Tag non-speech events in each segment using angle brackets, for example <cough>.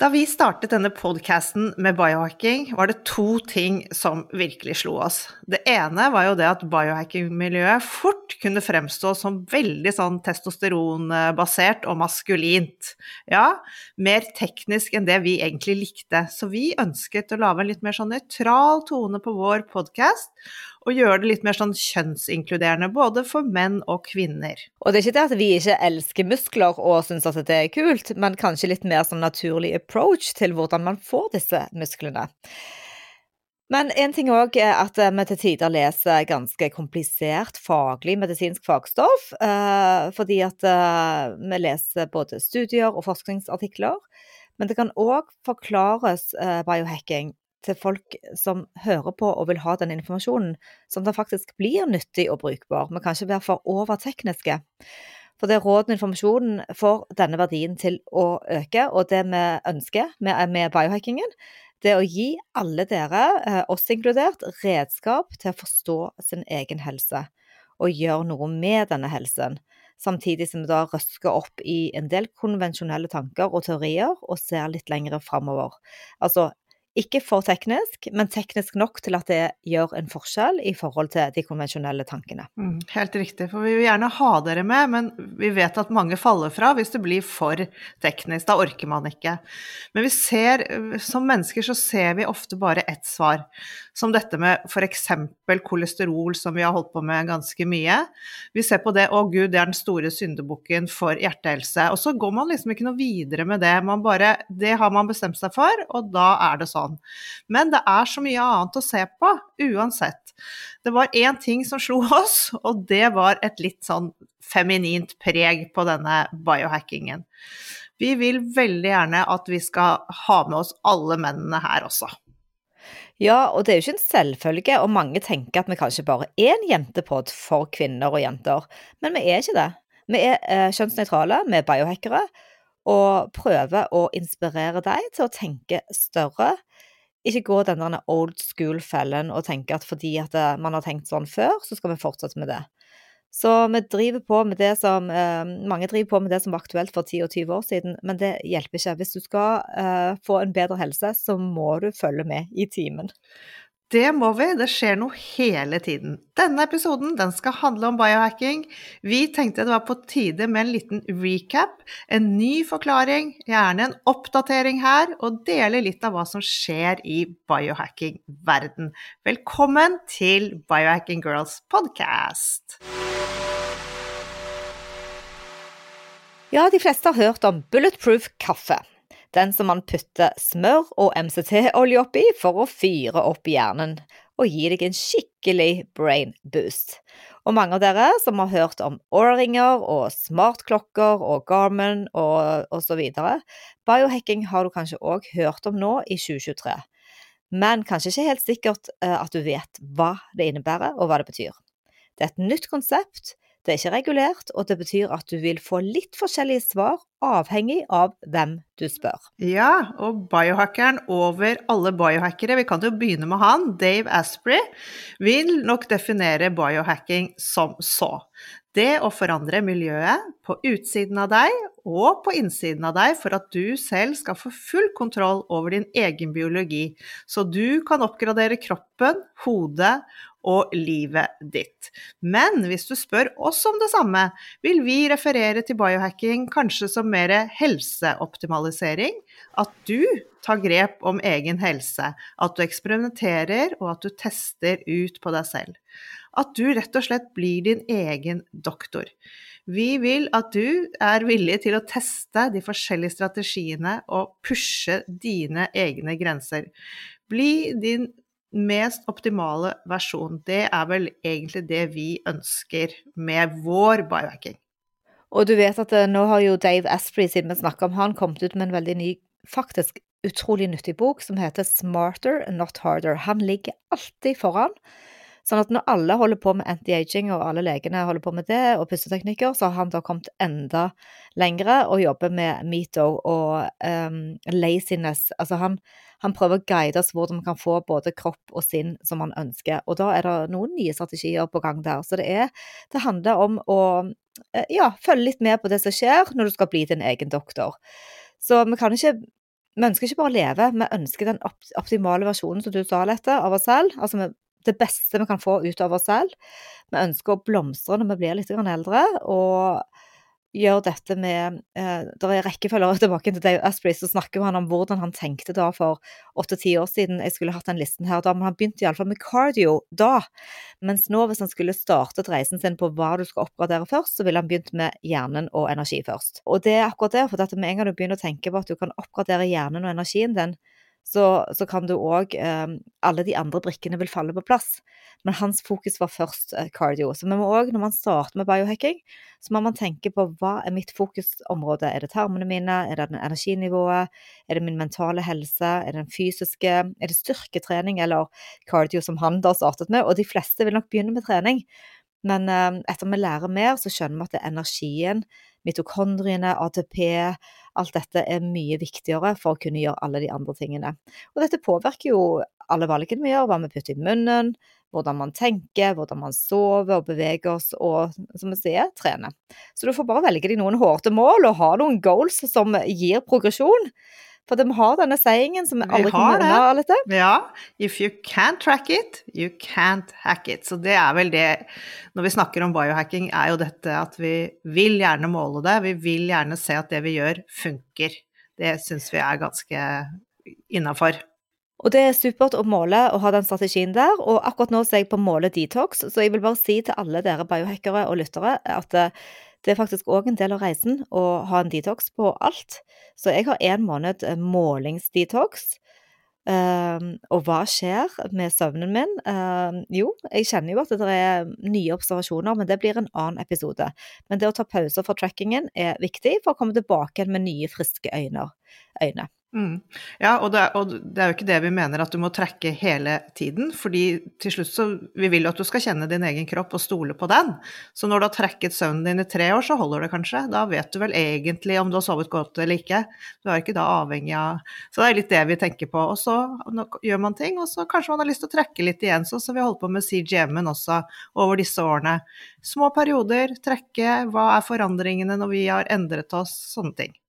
Da vi startet denne podkasten med biohacking, var det to ting som virkelig slo oss. Det ene var jo det at biohacking-miljøet fort kunne fremstå som veldig sånn testosteronbasert og maskulint. Ja, mer teknisk enn det vi egentlig likte. Så vi ønsket å lage en litt mer sånn nøytral tone på vår podkast, og gjøre det litt mer sånn kjønnsinkluderende, både for menn og kvinner. Og det er ikke det at vi ikke elsker muskler og syns at det er kult, men kanskje litt mer sånn naturlig approach til hvordan man får disse musklene. Men en ting òg er at vi til tider leser ganske komplisert faglig medisinsk fagstoff, eh, fordi at eh, vi leser både studier og forskningsartikler. Men det kan òg forklares eh, biohacking til folk som hører på og vil ha den informasjonen, som da faktisk blir nyttig og brukbar. Vi kan ikke være for overtekniske. For det råden og informasjonen får denne verdien til å øke, og det vi ønsker med, med biohackingen, det er å gi alle dere, eh, oss inkludert, redskap til å forstå sin egen helse og gjøre noe med denne helsen. Samtidig som vi da røsker opp i en del konvensjonelle tanker og teorier og ser litt lengre framover. Altså ikke for teknisk, men teknisk nok til at det gjør en forskjell i forhold til de konvensjonelle tankene. Mm, helt riktig, for vi vil gjerne ha dere med, men vi vet at mange faller fra hvis det blir for teknisk. Da orker man ikke. Men vi ser, som mennesker så ser vi ofte bare ett svar, som dette med f.eks. kolesterol, som vi har holdt på med ganske mye. Vi ser på det, å gud, det er den store syndebukken for hjertehelse. Og så går man liksom ikke noe videre med det. Man bare, det har man bestemt seg for, og da er det sånn sånn. Men det er så mye annet å se på, uansett. Det var én ting som slo <laughs> oss, og det var et litt sånn feminint preg på denne biohackingen. Vi vil veldig gjerne at vi skal ha med oss alle mennene her også. Ja, og det er jo ikke en selvfølge, og mange tenker at vi kanskje bare er en jentepod for kvinner og jenter, men vi er ikke det. Vi er eh, kjønnsnøytrale, vi er biohackere, og prøver å inspirere deg til å tenke større, ikke gå den der old school-fellen og tenke at fordi at eh, man har tenkt sånn før, så skal vi fortsette med det. Så vi driver på med det som eh, Mange driver på med det som var aktuelt for 10 og 20 år siden, men det hjelper ikke. Hvis du skal eh, få en bedre helse, så må du følge med i timen. Det må vi, det skjer noe hele tiden. Denne episoden den skal handle om biohacking. Vi tenkte det var på tide med en liten recap, en ny forklaring, gjerne en oppdatering her, og dele litt av hva som skjer i biohacking-verden. Velkommen til Biohacking Girls podcast! Ja, de fleste har hørt om bulletproof kaffe. Den som man putter smør og MCT-olje oppi for å fyre opp hjernen og gi deg en skikkelig brain boost. Og mange av dere som har hørt om årringer og smartklokker og Garmin og osv. Biohacking har du kanskje òg hørt om nå i 2023, men kanskje ikke helt sikkert eh, at du vet hva det innebærer og hva det betyr. Det er et nytt konsept det er ikke regulert, og det betyr at du vil få litt forskjellige svar avhengig av hvem du spør. Ja, og biohackeren over alle biohackere, vi kan jo begynne med han, Dave Asprey, vil nok definere biohacking som så. Det å forandre miljøet på utsiden av deg og på innsiden av deg for at du selv skal få full kontroll over din egen biologi, så du kan oppgradere kroppen, hodet og livet ditt. Men hvis du spør oss om det samme, vil vi referere til biohacking kanskje som mer helseoptimalisering. At du tar grep om egen helse, at du eksperimenterer og at du tester ut på deg selv. At du rett og slett blir din egen doktor. Vi vil at du er villig til å teste de forskjellige strategiene og pushe dine egne grenser. Bli din mest optimale versjon. Det er vel egentlig det vi ønsker med vår biohacking. Og du vet at eh, nå har jo Dave Asprey, siden vi snakker om han, kommet ut med en veldig ny, faktisk utrolig nyttig bok som heter Smarter, Not Harder. Han ligger alltid foran. Sånn at når alle holder på med anti-aging, og alle legene holder på med det, og pusteteknikker, så har han da kommet enda lengre og jobber med meto og um, laziness. Altså han, han, prøver å guide oss hvordan vi kan få både kropp og sinn som han ønsker. Og da er det noen nye strategier på gang der. Så det, er, det handler om å eh, ja, følge litt med på det som skjer når du skal bli din egen doktor. Så vi kan ikke vi ønsker ikke bare å leve, vi ønsker den optimale versjonen som du sa, Lette, av oss selv. Altså det beste vi kan få ut av oss selv. Vi ønsker å blomstre når vi blir litt eldre, og gjør dette med eh, Det er rekkefølger tilbake til Dave Asprey, så snakker han om hvordan han tenkte da for åtte-ti år siden. Jeg skulle hatt den listen her da, men han begynte iallfall med cardio da. Mens nå, hvis han skulle startet reisen sin på hva du skal oppgradere først, så ville han begynt med hjernen og energi først. Og det er akkurat det, for med en gang du begynner å tenke på at du kan oppgradere hjernen og energien din, så, så kan du òg eh, Alle de andre brikkene vil falle på plass. Men hans fokus var først eh, cardio. Så vi må òg, når man starter med biohacking, så må man tenke på hva er mitt fokusområde. Er det tarmene mine? Er det energinivået? Er det min mentale helse? Er det den fysiske? Er det styrketrening eller cardio, som han da startet med? Og de fleste vil nok begynne med trening. Men eh, etter vi lærer mer, så skjønner vi at det er energien, mitokondriene, ATP, alt dette er mye viktigere for å kunne gjøre alle de andre tingene. Og dette påvirker jo alle valgene vi gjør, hva vi putter i munnen, hvordan man tenker, hvordan man sover og beveger oss og, som vi sier, trener. Så du får bare velge deg noen hårete mål og ha noen goals som gir progresjon. For de har denne sayingen som aldri kommer unna, Alette. Ja. If you can't track it, you can't hack it. Så det er vel det Når vi snakker om biohacking, er jo dette at vi vil gjerne måle det. Vi vil gjerne se at det vi gjør, funker. Det syns vi er ganske innafor. Og det er supert å måle og ha den strategien der. Og akkurat nå ser jeg på Måle detox, så jeg vil bare si til alle dere biohackere og lyttere at det er faktisk òg en del av reisen å ha en detox på alt. Så jeg har én måned eh, målingsdetox. Um, og hva skjer med søvnen min? Um, jo, jeg kjenner jo at det er nye observasjoner, men det blir en annen episode. Men det å ta pauser for trackingen er viktig for å komme tilbake med nye, friske øyne. øyne. Mm. Ja, og det, og det, er, jo ikke det vi mener at du må trekke hele tiden, fordi til slutt så Vi vil jo at du skal kjenne din egen kropp og stole på den. Så når du har trekket søvnen din i tre år, så holder det kanskje. Da vet du vel egentlig om du har sovet godt eller ikke. Du er ikke da avhengig av Så det er litt det vi tenker på. Og så gjør man ting, og så kanskje man har lyst til å trekke litt igjen, sånn som vi holdt på med CGM-en også over disse årene. Små perioder, trekke, hva er forandringene når vi har endret oss, sånne ting.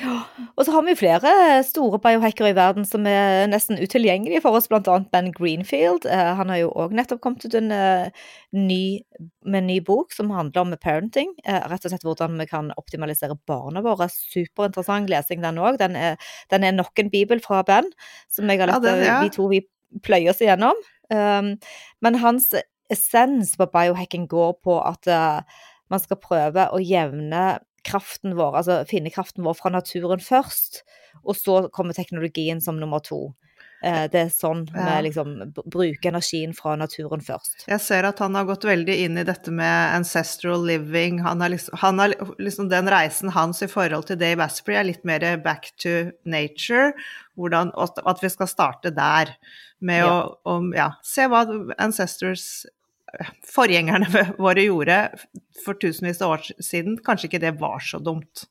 Og så har vi flere store biohackere i verden som er nesten utilgjengelige for oss, annet Ben Greenfield. Eh, han har jo òg nettopp kommet ut en, uh, ny, med en ny bok som handler om parenting. Uh, rett og slett hvordan vi kan optimalisere barna våre. Superinteressant lesing den òg. Den, den, er nok en bibel fra Ben, som jeg har latt ja, ja. vi to vi pløyer oss igjennom. Um, men hans essens på biohacking går på at man skal prøve å jevne kraften vår, altså finne kraften vår fra naturen først, og så kommer teknologien som nummer to. Eh, det er sånn vi ja. liksom bruker energien fra naturen først. Jeg ser at han har gått veldig inn i dette med ancestral living. Han har liksom, han har liksom den reisen hans i forhold til Dave Asprey er litt mer back to nature. Hvordan, at vi skal starte der med ja. å, å ja, se hva ancestors forgjengerne <laughs> våre gjorde for tusenvis av år siden, kanskje ikke det var så dumt.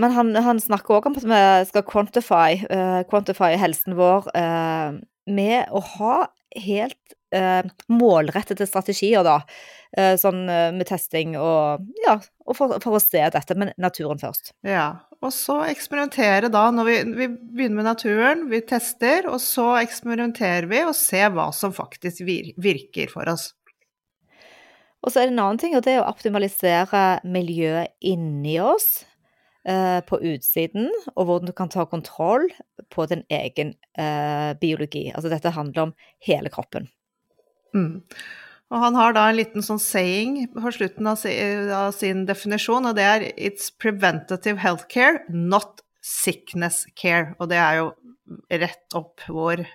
Men han, han snakker òg om at vi skal quantify, uh, quantify helsen vår uh, med å ha helt uh, målrettede strategier, da. sånn med testing og Ja, og for, for, å se dette, med naturen først. Ja, og så eksperimentere da, når vi, vi, begynner med naturen, vi tester, og så eksperimenterer vi og ser hva som faktisk virker for oss. Og så er det en annen ting, og det er å optimalisere miljøet inni oss, eh, på utsiden, og hvordan du kan ta kontroll på din egen eh, biologi. Altså dette handler om hele kroppen. Mm. Og han har da en liten sånn saying på slutten av, av sin definisjon, og det er 'It's preventative healthcare, not sickness care'. Og det er jo rett opp vår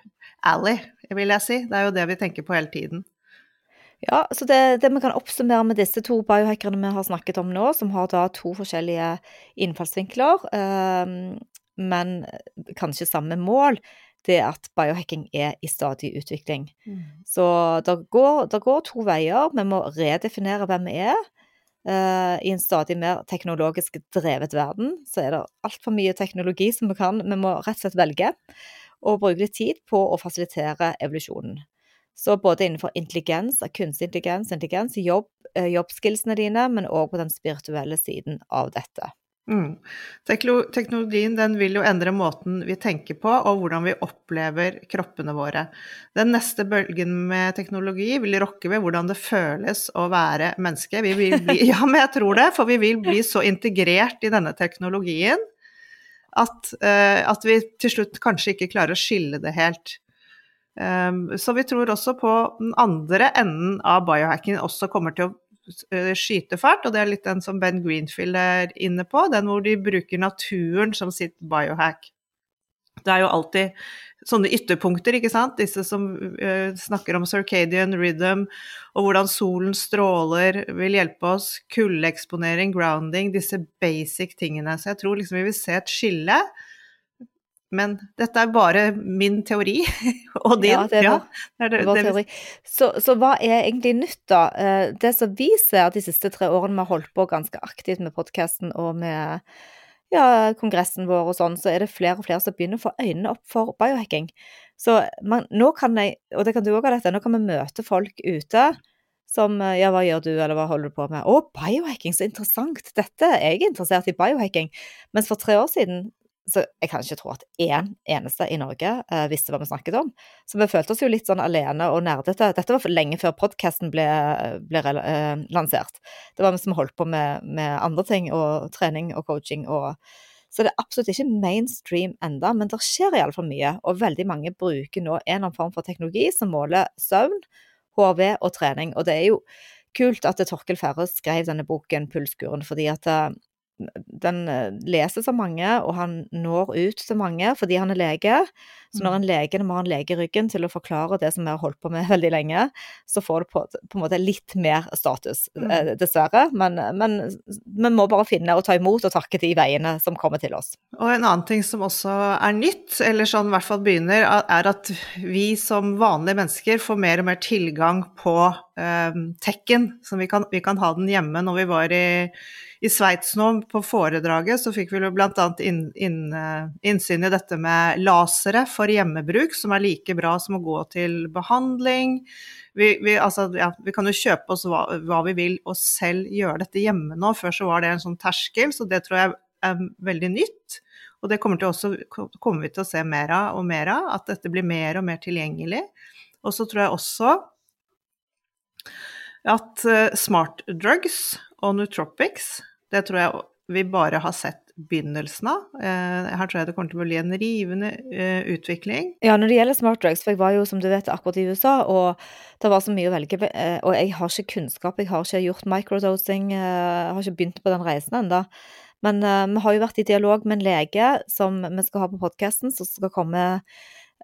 alley, vil jeg si. Det er jo det vi tenker på hele tiden. Ja, så det, det vi kan oppsummere med disse to biohackerne vi har snakket om nå, som har da to forskjellige innfallsvinkler, eh, men kanskje samme mål, det er at biohacking er i stadig utvikling. Mm. Så det går, det går, to veier. Vi må redefinere hvem vi er. Uh, I en stadig mer teknologisk drevet verden så er det altfor mye teknologi som vi kan. Vi må rett og slett velge og bruke litt tid på å fasilitere evolusjonen. Så både innenfor intelligens, kunstig intelligens, intelligens jobb, uh, jobbskillsene dine, men òg på den spirituelle siden av dette. Mm. Teknologien den vil jo endre måten vi tenker på, og hvordan vi opplever kroppene våre. Den neste bølgen med teknologi vil rokke ved hvordan det føles å være menneske. Bli, <laughs> ja, men jeg tror det, for vi vil bli så integrert i denne teknologien at, uh, at vi til slutt kanskje ikke klarer å skille det helt. Um, så vi tror også på den andre enden av biohacking også kommer til å skyte fart, og det er litt den som Ben Greenfield er inne på, den hvor de bruker naturen som sitt biohack. Det er jo alltid sånne ytterpunkter, ikke sant, disse som uh, snakker om circadian rhythm, og hvordan solen stråler vil hjelpe oss, kuldeeksponering, grounding, disse basic tingene. Så jeg tror liksom vi vil se et skille men dette er bare min teori, <laughs> og din. Ja, det er, ja, det, det, vår teori. Så, så, hva er egentlig nytt, da? Eh, det som vi ser de siste tre årene vi har holdt på ganske aktivt med podkasten og med ja, kongressen vår og sånn, så er det flere og flere som begynner å få øynene opp for biohacking. Så man, nå kan jeg, og det kan du òg ha dette, nå kan vi møte folk ute som eh, ja, hva gjør du, eller hva holder du på med? Å, biohacking, så interessant! Dette, jeg er interessert i biohacking. Mens for tre år siden så jeg kan ikke tro at én eneste i Norge uh, visste hva vi snakket om. Så vi følte oss jo litt sånn alene og nerdete. Dette var lenge før podkasten ble, ble uh, lansert. Det var vi som holdt på med, med, andre ting, og trening og coaching og Så det er absolutt ikke mainstream enda, men det skjer iallfall mye. Og veldig mange bruker nå en eller annen form for teknologi som måler søvn, HV og trening. Og det er jo kult at Torkel Færre skrev denne boken 'Pulskuren', fordi at uh, den eh, leses av mange, og han når ut til mange fordi han er lege. Så når mm. en lege må ha en lege i ryggen til å forklare det som vi har holdt på med <laughs> veldig lenge, så får det på, på en måte litt mer status, mm. Eh, dessverre. Men, men vi må bare finne og ta imot og takke de veiene som kommer til oss. Og en annen ting som også er nytt, eller sånn i hvert fall begynner, er at vi som vanlige mennesker får mer og mer tilgang på eh, tekken. Så vi kan, vi kan ha den hjemme når vi var i i Sveits nå, på foredraget, så fikk vi bl.a. Inn, inn, eh, innsyn i dette med lasere for hjemmebruk, som er like bra som å gå til behandling. Vi, vi, altså, ja, vi kan jo kjøpe oss hva, hva, vi vil og selv gjøre dette hjemme nå. Før så var det en sånn terskel, så det tror jeg er veldig nytt. Og det kommer, også, kommer vi til å se mer av og mer av, at dette blir mer og mer tilgjengelig. Og så tror jeg også at uh, smart drugs og nootropics, det tror jeg vi bare har sett begynnelsen av. Uh, her tror jeg det kommer til å bli en rivende uh, utvikling. Ja, når det gjelder smart drugs, for jeg var jo som du vet akkurat i USA, og det var så mye å velge Og jeg har ikke kunnskap, jeg har ikke gjort microdosing, jeg har ikke begynt på den reisen ennå. Men vi har jo vært i dialog med en lege som vi skal ha på podkasten, som skal komme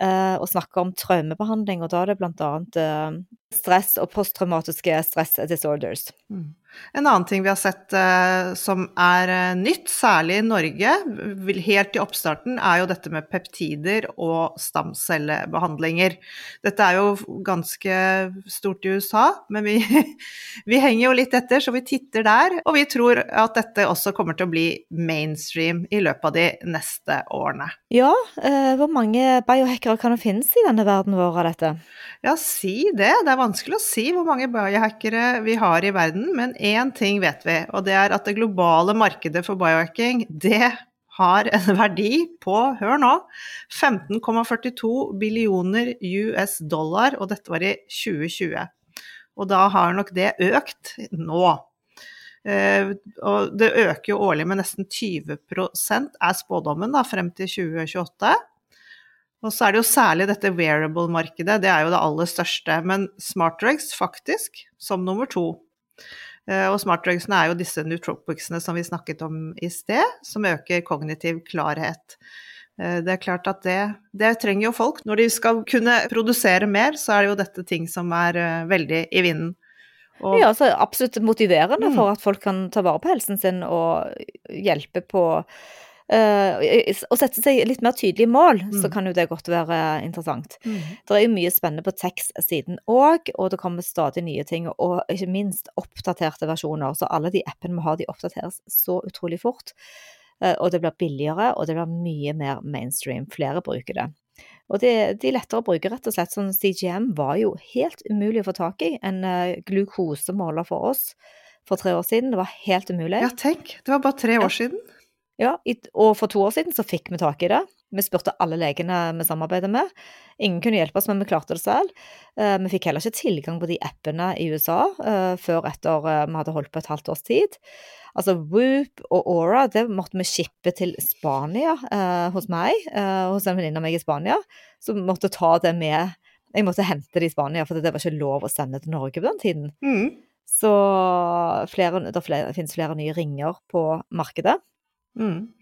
og snakke om traumebehandling, og da er det annet stress og posttraumatiske stress disorders. Mm. En annen ting vi har sett eh, som er eh, nytt, særlig i Norge, helt i oppstarten, er jo dette med peptider og stamcellebehandlinger. Dette er jo ganske stort i USA, men vi, <laughs> vi, henger jo litt etter, så vi titter der. Og vi tror at dette også kommer til å bli mainstream i løpet av de neste årene. Ja, eh, hvor mange biohackere kan det finnes i denne verden vår av dette? Ja, si det. Det er vanskelig å si hvor mange biohackere vi har i verden, men én ting vet vi, og det er at det globale markedet for biohacking, det har en <laughs> verdi på, hør nå, 15,42 billioner US dollar, og dette var i 2020. Og da har nok det økt nå. Eh, og det øker jo årlig med nesten 20% er spådommen da, frem til 2028. Og så er det jo særlig dette wearable-markedet, det er jo det aller største. Men smartdrugs faktisk som nummer to. Eh, og smartdrugsene er jo disse nootropicsene som vi snakket om i sted, som øker kognitiv klarhet. Eh, det er klart at det, det trenger jo folk. Når de skal kunne produsere mer, så er det jo dette ting som er eh, veldig i vinden. Og, ja, så absolutt motiverende mm. for at folk kan ta vare på helsen sin og hjelpe på Å sette seg litt mer tydelige mål, mm. så kan jo det godt være interessant. Mm. Det er jo mye spennende på tekst-siden òg, og det kommer stadig nye ting. Og ikke minst oppdaterte versjoner. Så alle de appene vi har, de oppdateres så utrolig fort. Uh, og det blir billigere, og det blir mye mer mainstream. Flere bruker det. Og de, de er lettere å bruke, rett og slett. Sånn CGM var jo helt umulig å få tak i. En uh, glukosemåler for oss for tre år siden. Det var helt umulig. Ja, tenk. Det var bare tre år siden. Ja, og for to år siden så fikk vi tak i det. Vi spurte alle legene vi samarbeider med. Ingen kunne hjelpe oss, men vi klarte det selv. Uh, vi fikk heller ikke tilgang på de appene i USA uh, før etter uh, vi hadde holdt på et halvt års tid. Altså Whoop og Aura, det måtte vi shippe til Spania eh, hos meg, eh, hos en venninne av meg i Spania, som måtte ta det med Jeg måtte hente det i Spania, for det var ikke lov å sende til Norge på den tiden. Mm. Så flere, det finnes flere nye ringer på markedet. Mm.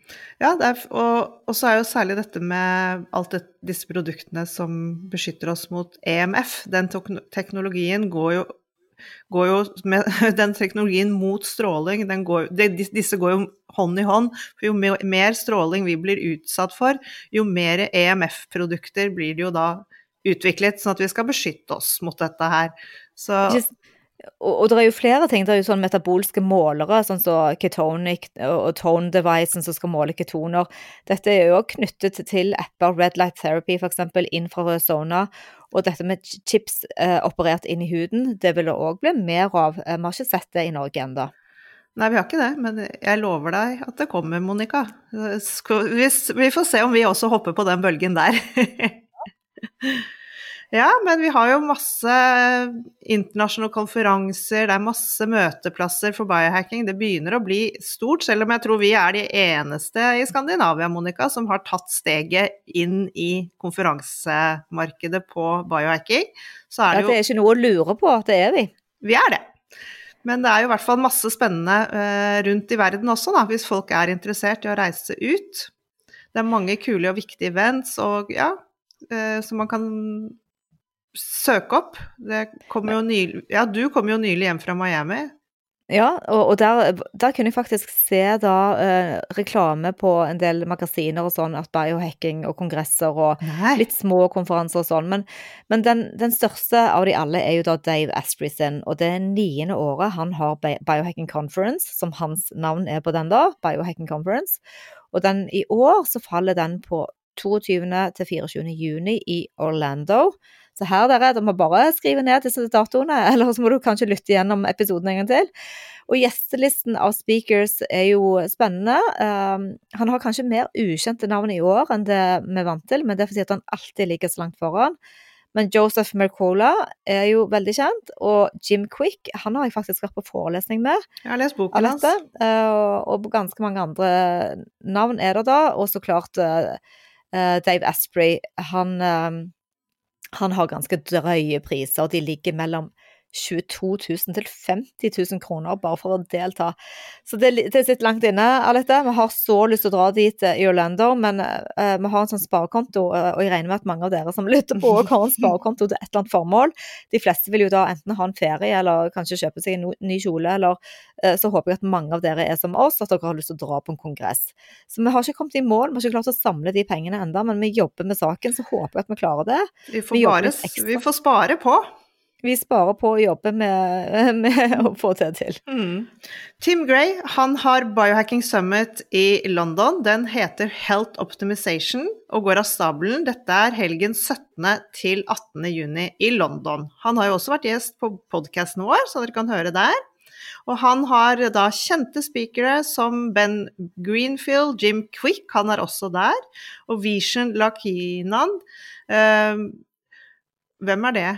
Ja, er, og, og, så er jo særlig dette med alt det, disse produktene som beskytter oss mot EMF. Den teknologien går jo går jo med <laughs> den teknologien mot stråling. Går, disse går jo hånd i hånd. For jo mer stråling vi blir utsatt for, jo mer EMF-produkter blir det jo da utviklet, sånn at vi skal beskytte oss mot dette her. Så og, og, det er jo flere ting. Det er jo sånn metabolske målere, sånn som så ketonic og tone-devicen som skal måle ketoner. Dette er jo knyttet til apper, Red Light Therapy f.eks., infrarød sona. Og dette med chips eh, operert inn i huden, det vil det òg bli mer av. Eh, vi har ikke sett det i Norge ennå. Nei, vi har ikke det, men jeg lover deg at det kommer, Monica. Vi får se om vi også hopper på den bølgen der. <laughs> Ja, men vi har jo masse internasjonale konferanser, det er masse møteplasser for biohacking. Det begynner å bli stort, selv om jeg tror vi er de eneste i Skandinavia, Monica, som har tatt steget inn i konferansemarkedet på biohacking. Så er det, jo... det er ikke noe å lure på, det er vi. Vi er det. Men det er jo i hvert fall masse spennende uh, rundt i verden også, da, hvis folk er interessert i å reise ut. Det er mange kule og viktige events, og ja, som man kan søke opp. Det kom nylig, ja, du kom jo nylig hjem fra Miami. Ja, og, og der, der, kunne jeg faktisk se da eh, reklame på en del magasiner og sånn, at biohacking og kongresser og Nei. litt små konferanser og sånn. Men, men den, den, største av de alle er jo da Dave Asprey sin, og det er niende året han har Biohacking Conference, som hans navn er på den da, Biohacking Conference. Og den i år så faller den på 22. til 24. juni i Orlando. Så her, dere, dere må bare skrive ned disse datoene, <laughs> eller så må du kanskje lytte gjennom episoden en gang til. Og gjestelisten av speakers er jo spennende. Um, han har kanskje mer ukjente navn i år enn det vi er vant til, men det er fordi han alltid ligger så langt foran. Men Joseph Mercola er jo veldig kjent, og Jim Quick han har jeg faktisk vært på forelesning med. Jeg har lest boken hans. Uh, og ganske mange andre navn er det da, og så klart uh, uh, Dave Asprey. Han um, han har ganske drøye priser, de ligger mellom 22 000 til 50 000 kroner bare for å delta. Så det, det sitter langt inne, Alette. Vi har så lyst til å dra dit eh, i Orlando, men uh, vi har en sånn sparekonto, uh, og jeg regner med at mange av dere som lytter på, har en sparekonto til et eller annet formål. De fleste vil jo da enten ha en ferie, eller kanskje kjøpe seg en ny kjole, eller uh, så håper jeg at mange av dere er som oss, at dere har lyst til å dra på en kongress. Så vi har ikke kommet i mål, vi har ikke klart å samle de pengene enda, men vi jobber med saken, så håper jeg at vi klarer det. Vi får, vi bare, vi får spare på vi sparer på å jobbe med, <laughs> med å få det til. Mm. Tim Gray han har Biohacking Summit i London. Den heter Health Optimization og går av stabelen. Dette er helgen 17. til 18. juni i London. Han har jo også vært gjest på podkasten vår, så dere kan høre der. Og han har da kjente speakere som Ben Greenfield, Jim Quick, han er også der, og Vision Lakinan. Uh, hvem er det?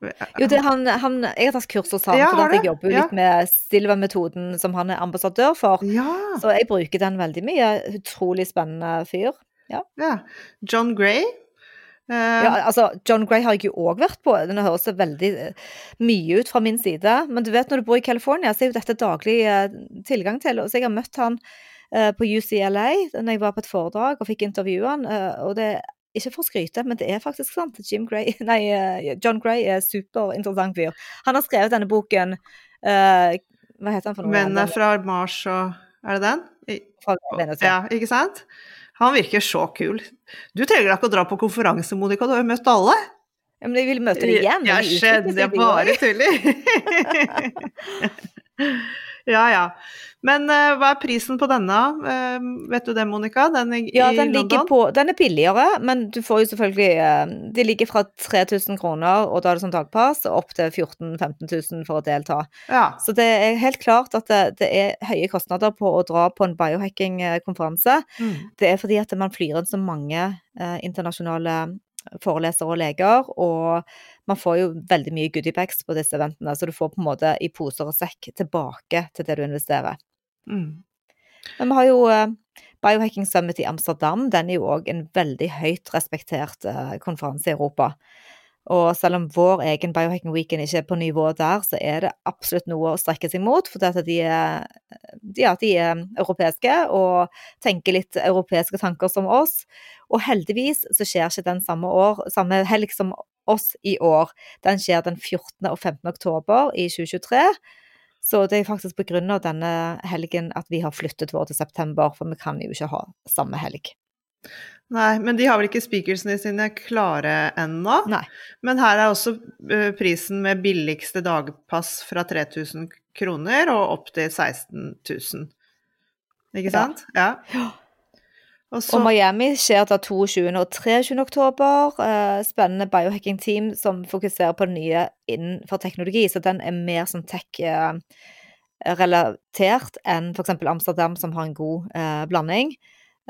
Jo, det han, han, jeg har tatt kurs hos ham, ja, for jeg jobber jo ja. litt med Silva-metoden som han er ambassadør for. Ja. Så jeg bruker den veldig mye. Utrolig spennende fyr. Ja. John Gray. Uh, ja, altså, John Gray har jeg jo òg vært på. Den høres veldig uh, mye ut fra min side. Men du vet, når du bor i California, så er jo dette daglig uh, tilgang til. Så jeg har møtt han uh, på UCLA når jeg var på et foredrag og fikk intervjue han, eh, og det ikke for å skryte, men det er faktisk sant. Jim Gray, <laughs> nei, eh, John Gray er superinteressant fyr. Han har skrevet denne boken uh, Hva heter han for noe? Mennene fra Mars og Er det den? I- Fra Venus, ja. Ja, ikke sant? Han virker så kul. Du trenger da ikke å dra på konferanse, Monica, du har jo møtt alle. Ja, Men jeg vil møte dem igjen. Jeg skjønner, jeg bare tuller. <laughs> <laughs> <laughs> ja, ja. Men uh, hva er prisen på denne? Uh, vet du det, Monica? Den i, Ja, den, ligger London? på, den er billigere, men du får jo selvfølgelig uh, De ligger fra 3000 kroner, og da er det som dagpass, opp til 14 000-15 000 for å delta. Ja. Så det er helt klart at det, det er høye kostnader på å dra på en biohacking-konferanse. Mm. Det er fordi at man flyr inn så mange eh, internasjonale forelesere og leger, og man får jo veldig mye goodiebags på disse eventene, så du får på en måte i poser og sekk tilbake til det du investerer. Mm. Men vi har jo eh, Biohacking Summit i Amsterdam. Den er jo òg en veldig høyt respektert eh, konferanse i Europa. Og selv om vår egen Biohacking Weekend ikke er på nivå der, så er det absolutt noe å strekke seg mot. For de er, de, ja, de er europeiske og tenker litt europeiske tanker som oss. Og heldigvis så skjer ikke den samme, år, samme helg som oss i år. Den skjer den 14. og 15. oktober i 2023. Så det er faktisk av denne helgen at vi har flyttet vår til september, for vi kan jo ikke ha samme helg. Nei, men de har vel ikke speakersene sine klare ennå. Nei. Men her er også eh, prisen med billigste dagpass fra 3000 kroner og opp til 16 000. Ikke sant? Ja. Og så Og Miami skjer da 22. og 23. oktober. Eh, spennende biohacking-team som fokuserer på det nye innenfor teknologi, så den er mer sånn tech-relatert enn f.eks. Amsterdam, som har en god eh, blanding.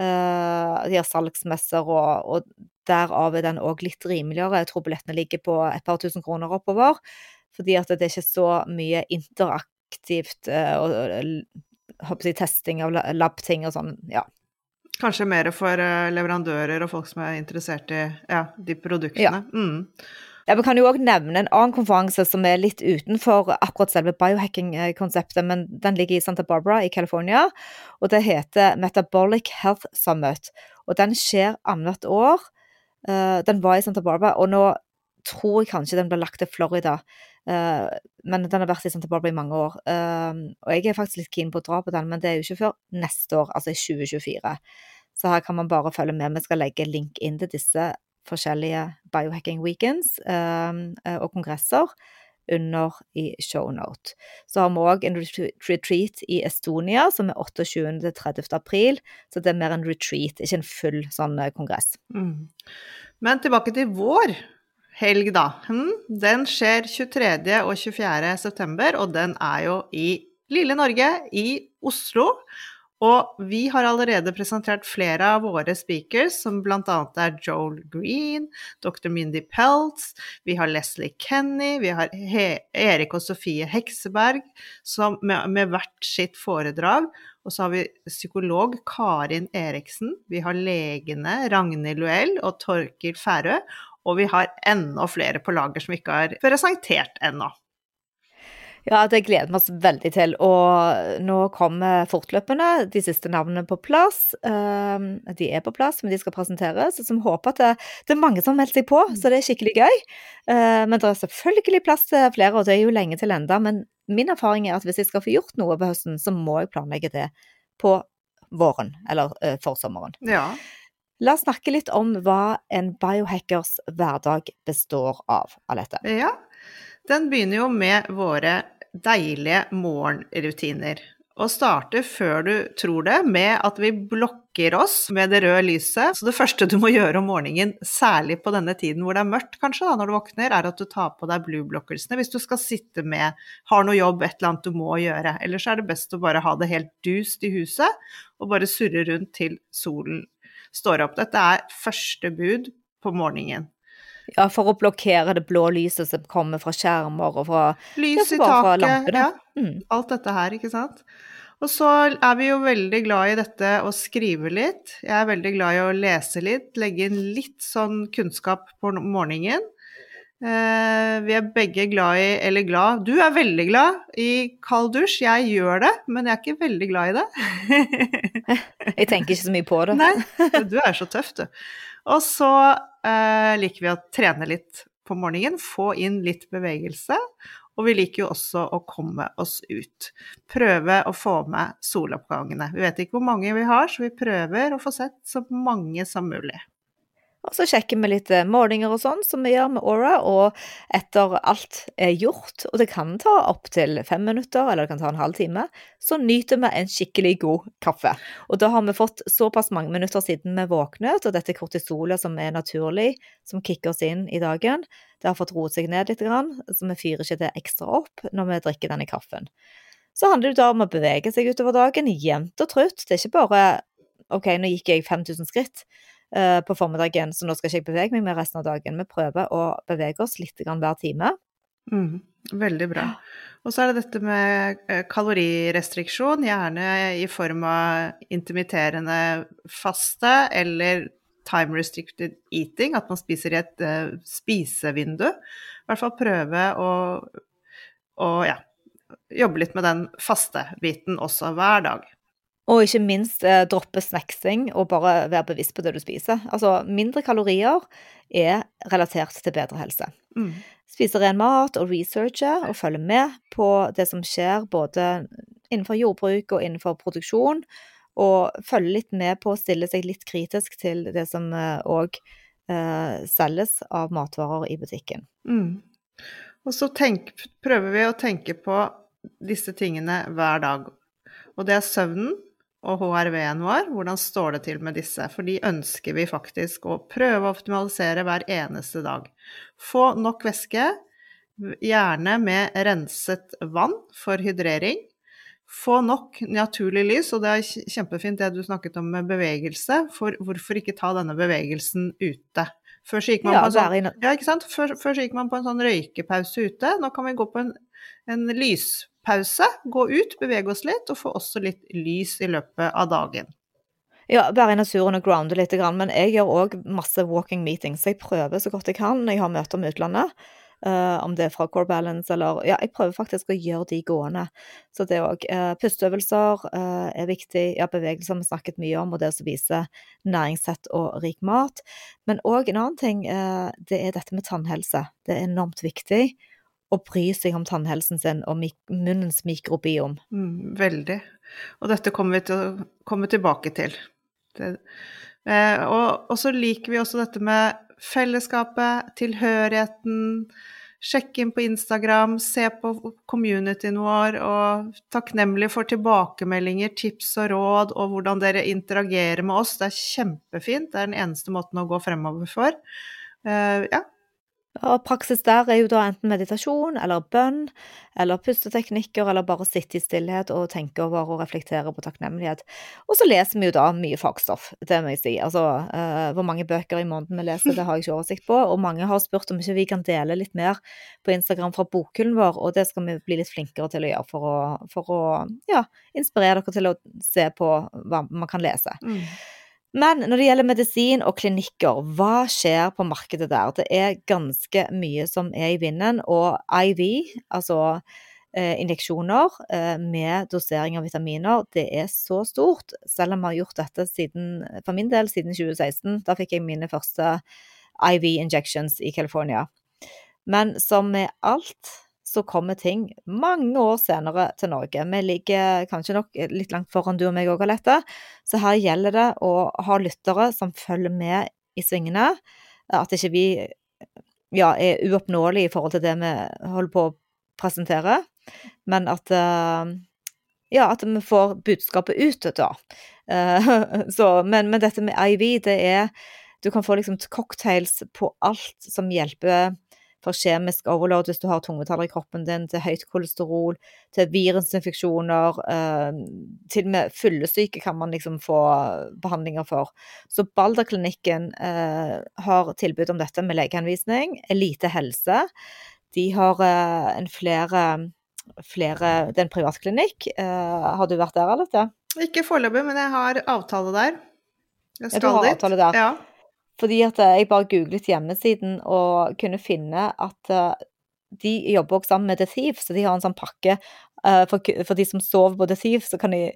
Eh, de har salgsmesser, og, og derav er den òg litt rimeligere. Jeg tror billettene ligger på et par tusen kroner oppover, fordi at det er ikke så mye interaktivt eh, og, og jeg, testing av la- lab-ting og sånn. Ja. Kanskje mer for eh, leverandører og folk som er interessert i ja, de produktene. Mm. Ja, Vi kan jo òg nevne en annen konferanse som er litt utenfor akkurat selve biohacking-konseptet, men den ligger i Santa Barbara i California, og det heter Metabolic Health Summit. Og den skjer annethvert år. Eh, Den var i Santa Barbara, og nå tror jeg kanskje den ble lagt til Florida. Uh, Men den har vært i Santa Barbara i mange år. Uh, Og jeg er faktisk litt keen på å dra på den, men det er jo ikke før neste år, altså i 2024. Så her kan man bare følge med. Vi skal legge link inn til disse forskjellige biohacking weekends uh, og kongresser under i shownote. Så har vi òg en retreat- i Estonia som er 28. til 30. april. Så det er mer en retreat, ikke en full sånn kongress. Mm. Men tilbake til vår helg, da. Hm? Den skjer 23. og 24. september, og den er jo i lille Norge, i Oslo. Og vi har allerede presentert flere av våre speakers, som bl.a. er Joel Green, dr. Mindy Peltz, vi har Leslie Kenny, vi har He Erik og Sofie Hekseberg som med, med hvert sitt foredrag. Og så har vi psykolog Karin Eriksen, vi har legene Ragnhild Luell og Torkil Færø, og vi har enda flere på lager som vi ikke har presentert ennå. Ja, det gleder vi oss veldig til. Og nå kommer fortløpende de siste navnene på plass. Um, De er på plass, men de skal presenteres. Så vi håper at det, det er mange som har meldt seg på, så det er skikkelig gøy. Uh, Men det er selvfølgelig plass til flere, og det er jo lenge til enda. Men min erfaring er at hvis jeg skal få gjort noe på høsten, så må jeg planlegge det på våren, eller uh, forsommeren. Ja. La oss snakke litt om hva en biohackers hverdag består av, Alette. ja. Den begynner jo med våre deilige morgenrutiner. Og starter før du tror det, med at vi blokker oss med det røde lyset. Så det første du må gjøre om morgenen, særlig på denne tiden hvor det er mørkt kanskje, da, når du våkner, er at du tar på deg blue-blockersene hvis du skal sitte med, har noe jobb, et eller annet du må gjøre. Ellers er det best å bare ha det helt dust i huset, og bare surre rundt til solen står opp. Dette er første bud på morgenen. Ja, for å blokkere det blå lyset som kommer fra skjermer og fra Lys i taket, lampene. ja. mm. alt dette her, ikke sant? Og så er vi jo veldig glad i dette å skrive litt. Jeg er veldig glad i å lese litt, legge inn litt sånn kunnskap på morgenen. Eh, vi er begge glad i, eller glad Du er veldig glad i kald dusj. Jeg gjør det, men jeg er ikke veldig glad i det. <laughs> Jeg tenker ikke så mye på det. Nei, du er så tøff, du. Og så eh, liker vi å trene litt på morgenen, få inn litt bevegelse. Og vi liker jo også å komme oss ut. Prøve å få med soloppgangene. Vi vet ikke hvor mange vi har, så vi prøver å få sett så mange som mulig. Og så sjekker vi litt eh, målinger og sånn, som vi gjør med Aura, og etter alt er gjort, og det kan ta opptil fem minutter, eller det kan ta en halv time, så nyter vi en skikkelig god kaffe. Og da har vi fått såpass mange minutter siden vi våknet, og dette kortisolet som er naturlig, som kicker oss inn i dagen, det har fått roet seg ned litt, så vi fyrer ikke det ekstra opp når vi drikker denne kaffen. Så handler det da om å bevege seg utover dagen, jevnt og trutt. Det er ikke bare OK, nå gikk jeg 5000 skritt på formiddagen, så nå skal ikke jeg bevege meg med resten av dagen. Vi prøver å bevege oss litt hver time. Mm, veldig bra. Og så er det dette med eh, kalorirestriksjon, gjerne i form av intermitterende faste eller time restricted eating, at man spiser i et uh, spisevindu. I hvert fall prøve å, å ja, jobbe litt med den faste biten også hver dag. Og ikke minst eh, droppe snacksing og bare være bevisst på det du spiser. Altså, mindre kalorier er relatert til bedre helse. Mm. Spise ren mat og researche og følge med på det som skjer både innenfor jordbruk og innenfor produksjon. Og følge litt med på å stille seg litt kritisk til det som òg eh, eh, selges av matvarer i butikken. Mm. Og så tenk, prøver vi å tenke på disse tingene hver dag. Og det er søvnen, og HRV-en vår, hvordan står det til med disse? For de ønsker vi faktisk å prøve å optimalisere hver eneste dag. Få nok væske, gjerne med renset vann for hydrering. Få nok naturlig lys, og det er kjempefint det du snakket om med bevegelse, for hvorfor ikke ta denne bevegelsen ute? Før så gikk man, ja, sånn, ja, før, før så gikk man på en sånn røykepause ute, nå kan vi gå på en, en lys pause, gå ut, bevege oss litt, og få også litt lys i løpet av dagen. Ja, være i naturen og grounde litt, men jeg gjør òg masse walking meetings. Jeg prøver så godt jeg kan når jeg har møter med utlandet. Uh, om det er fra Core Balance eller Ja, jeg prøver faktisk å gjøre de gående. Så det òg. Uh, pusteøvelser uh, er viktig. Ja, bevegelser har vi snakket mye om, og det som viser næringssett og rik mat. Men òg en annen ting, det er dette med tannhelse. Det er enormt viktig å bry seg om tannhelsen sin og mik munnens mikrobiom. Mm, veldig. Og dette kommer vi til å komme tilbake til. Det, eh, og, og, så liker vi også dette med fellesskapet, tilhørigheten. Sjekke inn på Instagram, se på communityen vår og takknemlig for tilbakemeldinger, tips og råd og hvordan dere interagerer med oss. Det er kjempefint. Det er den eneste måten å gå fremover for. Uh, ja, og praksis der er jo da enten meditasjon eller bønn, eller pusteteknikker, eller bare sitte i stillhet og tenke over og reflektere på takknemlighet. Og så leser vi jo da mye fagstoff, det må jeg si. Altså uh, hvor mange bøker i måneden vi leser, det har jeg ikke oversikt på. Og mange har spurt om ikke vi kan dele litt mer på Instagram fra bokhyllen vår, og det skal vi bli litt flinkere til å gjøre for å, for å ja, inspirere dere til å se på hva man kan lese. Mm. Men når det gjelder medisin og klinikker, hva skjer på markedet der? Det er ganske mye som er i vinden, og IV, altså eh, injeksjoner eh, med dosering av vitaminer, det er så stort. Selv om vi har gjort dette siden, for min del siden 2016. Da fikk jeg mine første IV injections i California. Men som med alt så kommer ting mange år senere til Norge. Vi ligger kanskje nok litt langt foran du og meg òg, Alette. Så her gjelder det å ha lyttere som følger med i svingene. At ikke vi ja, er uoppnåelige i forhold til det vi holder på å presentere, men at eh, ja, at vi får budskapet ut, da. Eh, <laughs> så, men, men, dette med IV, det er Du kan få liksom cocktails på alt som hjelper for kjemisk overload hvis du har tungmetaller i kroppen din, til høyt kolesterol, til virusinfeksjoner, eh, til og med fyllesyke kan man liksom få behandlinger for. Så Balderklinikken eh, har tilbud om dette med legeanvisning. Elite Helse, de har eh, en flere, flere Det er en privatklinikk. Eh, har du vært der, Alette? Ikke foreløpig, men jeg har avtale der. Jeg skal ja, du har dit. Avtale der. Ja. Fordi at jeg bare googlet hjemmesiden og kunne finne at de jobber også sammen med The Thief, så de har en sånn pakke uh, for, de som sover på The Thief, så kan de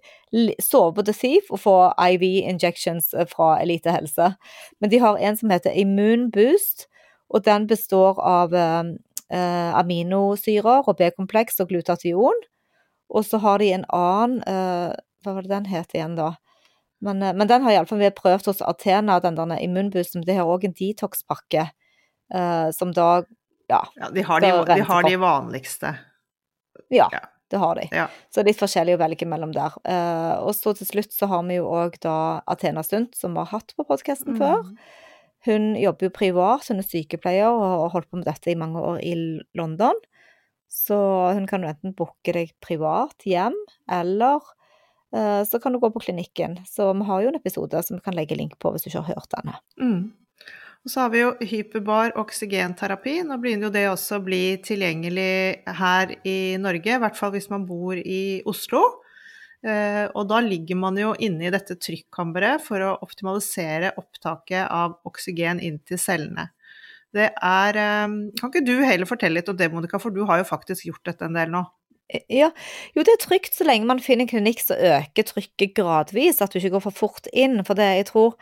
sove på The Thief og få IV injections eh, fra Elite Helse. Men de har en som heter Immune Boost, og den består av uh, aminosyrer og B-kompleks og glutation. Og så har de en annen Hva var det den het igjen, da? Men, men den har iallfall vi prøvd hos Athena, den der immunboosten. Det har òg en detox-pakke som da ja, ja de, har de, de, har de, vanligste. Ja, ja, det har de. Ja. Så litt forskjellig å velge mellom der. Uh, og så til slutt så har vi jo òg da Athena Sundt, som vi har hatt på podkasten mm. før. Hun jobber jo privat, hun er sykepleier og har holdt på med dette i mange år i London. Så hun kan jo enten booke deg privat hjem, eller uh, så kan du gå på klinikken. Så vi har jo en episode som vi kan legge link på hvis du ikke har hørt denne. Mm. Og så har vi jo hyperbar oksygenterapi. Nå begynner jo det også å bli tilgjengelig her i Norge, i hvert fall hvis man bor i Oslo. Eh, og da ligger man jo inne i dette trykkammeret for å optimalisere opptaket av oksygen inn til cellene. Det er eh, Kan ikke du heller fortelle litt om det, Monica, for du har jo faktisk gjort dette en del nå? Ja, jo det er trygt så lenge man finner en klinikk som øker trykket gradvis, at du ikke går for fort inn. For det jeg tror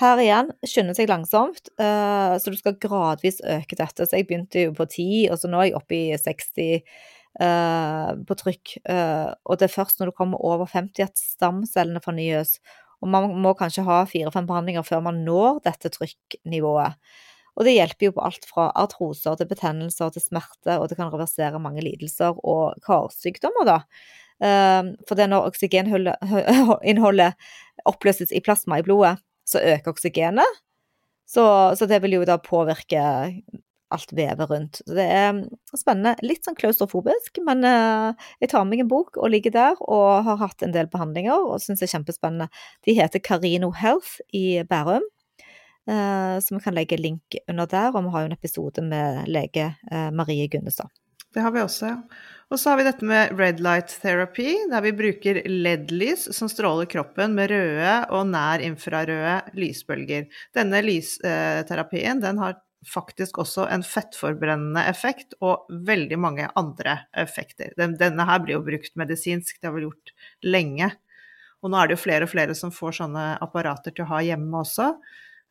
her igjen, skynder seg langsomt, uh, så du skal gradvis øke dette. Så jeg begynte jo på 10, og så nå er jeg oppe i 60 uh, på trykk. Uh, og det er først når du kommer over 50 at stamcellene fornyes. Og man må kanskje ha fire-fem behandlinger før man når dette trykknivået. Og det hjelper jo på alt fra artroser til betennelser til smerte, og det kan reversere mange lidelser og karsykdommer, da. For det er når oksygeninnholdet <laughs> oppløses i plasma i blodet, så øker oksygenet. Så, så, det vil jo da påvirke alt vevet rundt. Så det er spennende. Litt sånn klaustrofobisk, men uh, jeg tar med meg en bok og ligger der og har hatt en del behandlinger og syns det er kjempespennende. De heter Carino Health i Bærum. Uh, så vi kan legge link under der, og vi har jo en episode med lege uh, Marie Gunnestad. Det har vi også, ja. Og så har vi dette med red light therapy, der vi bruker LED-lys som stråler kroppen med røde og nær infrarøde lysbølger. Denne lysterapien den har faktisk også en fettforbrennende effekt og veldig mange andre effekter. Denne her blir jo brukt medisinsk, det har vi gjort lenge. Og nå er det jo flere og flere som får sånne apparater til å ha hjemme også.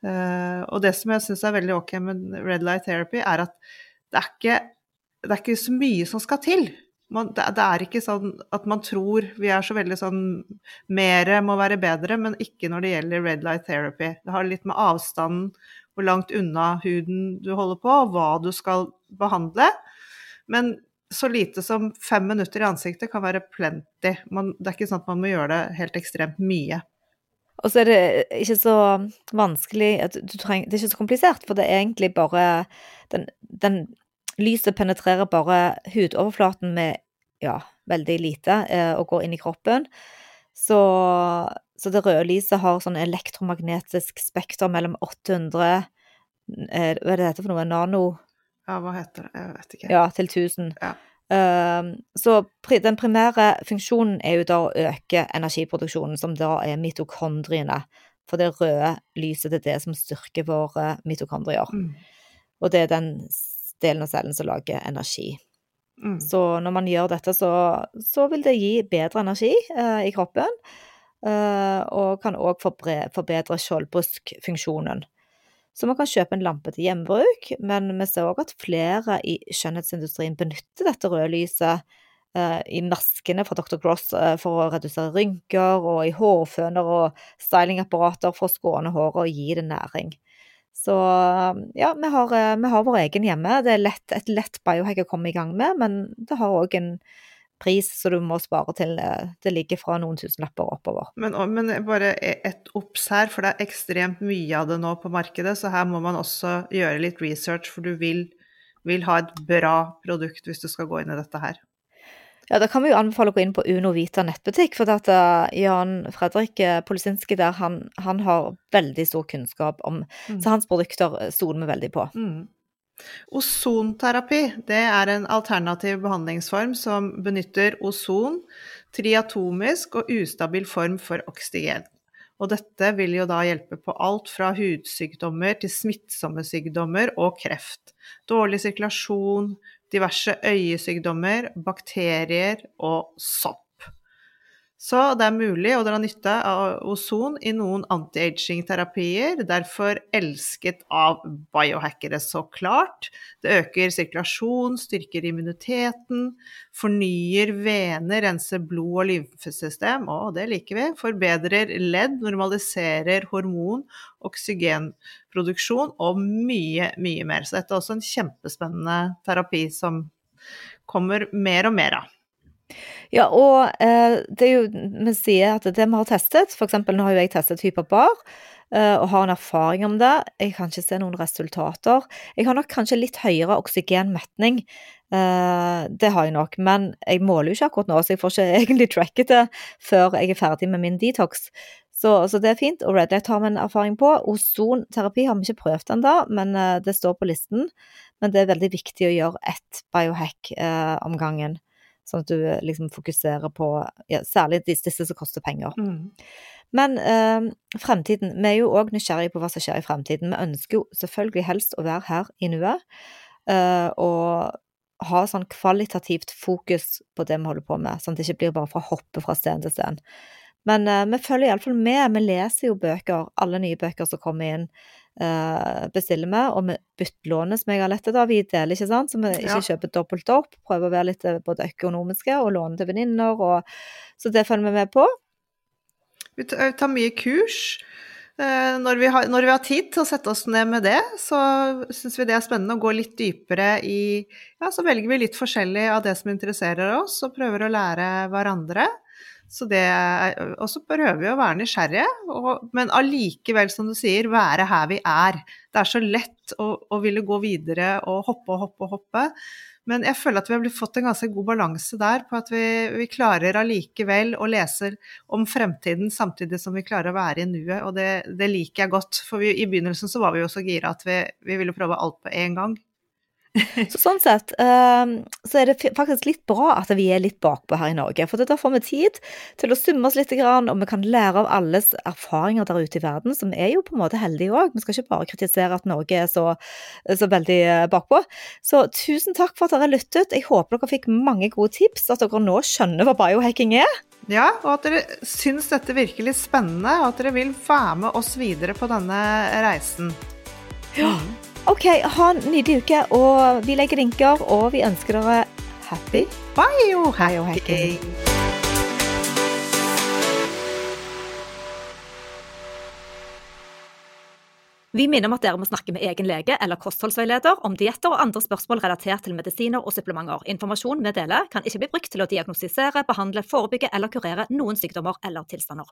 Eh, og det som jeg syns er veldig ok med red light therapy, er at det er ikke, det er ikke så mye som skal til man, det, det, er ikke sånn at man tror vi er så veldig sånn Mere må være bedre, men ikke når det gjelder red light therapy. Det har litt med avstanden, hvor langt unna huden du holder på, og hva du skal behandle. Men så lite som fem minutter i ansiktet kan være plenty. Man, det er ikke sånn at man må gjøre det helt ekstremt mye. Og så er det ikke så vanskelig trenger, Det er ikke så komplisert, for det er egentlig bare den, den Lyset penetrerer bare hudoverflaten med ja, veldig lite eh, og går inn i kroppen. Så, så, det røde lyset har sånn elektromagnetisk spekter mellom 800 eh, Hva er det dette for noe? Nano? Ja, hva heter det? Jeg vet ikke. Ja, til 1000. Ja. Uh, så den primære funksjonen er jo da å øke energiproduksjonen, som da er mitokondriene. For det røde lyset det er det som styrker våre mitokondrier. Mm. Og det er den delen av cellen som lager energi. Mm. Så når man gjør dette, så, så vil det gi bedre energi eh, i kroppen, eh, og kan òg forbedre skjoldbruskkfunksjonen. Så man kan kjøpe en lampe til hjemmebruk, men vi ser òg at flere i skjønnhetsindustrien benytter dette røde lyset eh, i maskene fra Dr. Gross eh, for å redusere rynker, og i hårføner og stylingapparater for å skåne håret og gi det næring. Så ja, vi har, eh, vi har, vår egen hjemme. Det er lett, et lett biohack å komme i gang med, men det har òg en pris så du må spare til eh, det ligger fra noen tusenlapper oppover. Men, men bare e, et obs her, for det er ekstremt mye av det nå på markedet, så her må man også gjøre litt research, for du vil, vil ha et bra produkt hvis du skal gå inn i dette her. Ja, Da kan vi jo anbefale å gå inn på Uno Vita nettbutikk, for at uh, Jan Fredrik uh, Polisinski der, han, han, har veldig stor kunnskap om mm. Så hans produkter stoler vi veldig på. Mm. Ozonterapi er en alternativ behandlingsform som benytter ozon, triatomisk og ustabil form for oksygen. Og dette vil jo da hjelpe på alt fra hudsykdommer til smittsomme sykdommer og kreft. Dårlig sirkulasjon, diverse øyesykdommer, bakterier og sopp. Så det er mulig å dra nytte av ozon i noen anti-aging-terapier, derfor elsket av biohackere, så klart. Det øker sirkulasjon, styrker immuniteten, fornyer vener, renser blod- og lymfesystem, og det liker vi. Forbedrer ledd, normaliserer hormon, oksygenproduksjon og mye, mye mer. Så dette er også en kjempespennende terapi som kommer mer og mer av. Ja, og eh, det er jo Vi sier at det vi har testet eksempel, nå har jo jeg testet hyperbar, eh, og har en erfaring om det. Jeg kan ikke se noen resultater. Jeg har nok kanskje litt høyere oksygenmetning. Eh, det har jeg nok, men jeg måler jo ikke akkurat nå, så jeg får ikke <laughs> egentlig tracket det før jeg er ferdig med min detox. Så, så det er fint. Og Red Light har vi en erfaring på. Ozonterapi har vi ikke prøvd ennå, men eh, det står på listen. Men det er veldig viktig å gjøre ett biohack om gangen. Sånn at du liksom fokuserer på ja, særlig disse, disse, som koster penger. Mm. Men eh, fremtiden Vi er jo òg nysgjerrige på hva som skjer i fremtiden. Vi ønsker jo selvfølgelig helst å være her i nuet. Eh, og ha sånn kvalitativt fokus på det vi holder på med, sånn at det ikke blir bare fra å hoppe fra sted til sted. Men uh, vi følger iallfall med. Vi leser jo bøker, alle nye bøker som kommer inn, uh, bestiller vi. Og vi bytter lånet, som jeg har lett etter. Vi deler, ikke sant, så vi ikke ja. kjøper dobbelt opp. Prøver å være litt eh, både økonomiske og låne til venninner. Og... Så det følger vi med på. Vi tar mye kurs. Når vi, har, når vi, har, tid til å sette oss ned med det, så syns vi det er spennende å gå litt dypere i Ja, så velger vi litt forskjellig av det som interesserer oss, og prøver å lære hverandre. Så det, og så prøver vi å være nysgjerrige, og, men allikevel, som du sier, være her vi er. Det er så lett å, å ville gå videre og hoppe og hoppe og hoppe. Men jeg føler at vi har fått en ganske god balanse der, på at vi, vi klarer allikevel å lese om fremtiden samtidig som vi klarer å være i nuet, og det, det liker jeg godt. For vi, i begynnelsen så var vi jo så gira at vi, vi ville prøve alt på en gang. <laughs> Så sånn sett um, så er det faktisk litt bra at vi er litt bakpå her i Norge. For da får vi tid til å summe oss litt, og vi kan lære av alles erfaringer der ute i verden, som er jo på en måte heldige òg. Vi skal ikke bare kritisere at Norge er så, så veldig eh, bakpå. Så tusen takk for at dere lyttet. Jeg håper dere fikk mange gode tips, at dere nå skjønner hva biohacking er. Ja, og at dere syns dette virker litt spennende, og at dere vil være med oss videre på denne reisen. Ja. OK, ha en nydelig uke, og vi legger linker, og vi ønsker dere happy biohacking. Vi minner om at dere må snakke med egen lege eller kostholdsveileder om dietter og andre spørsmål relatert til medisiner og supplementer. Informasjon vi deler, kan ikke bli brukt til å diagnostisere, behandle, forebygge eller kurere noen sykdommer eller tilstander.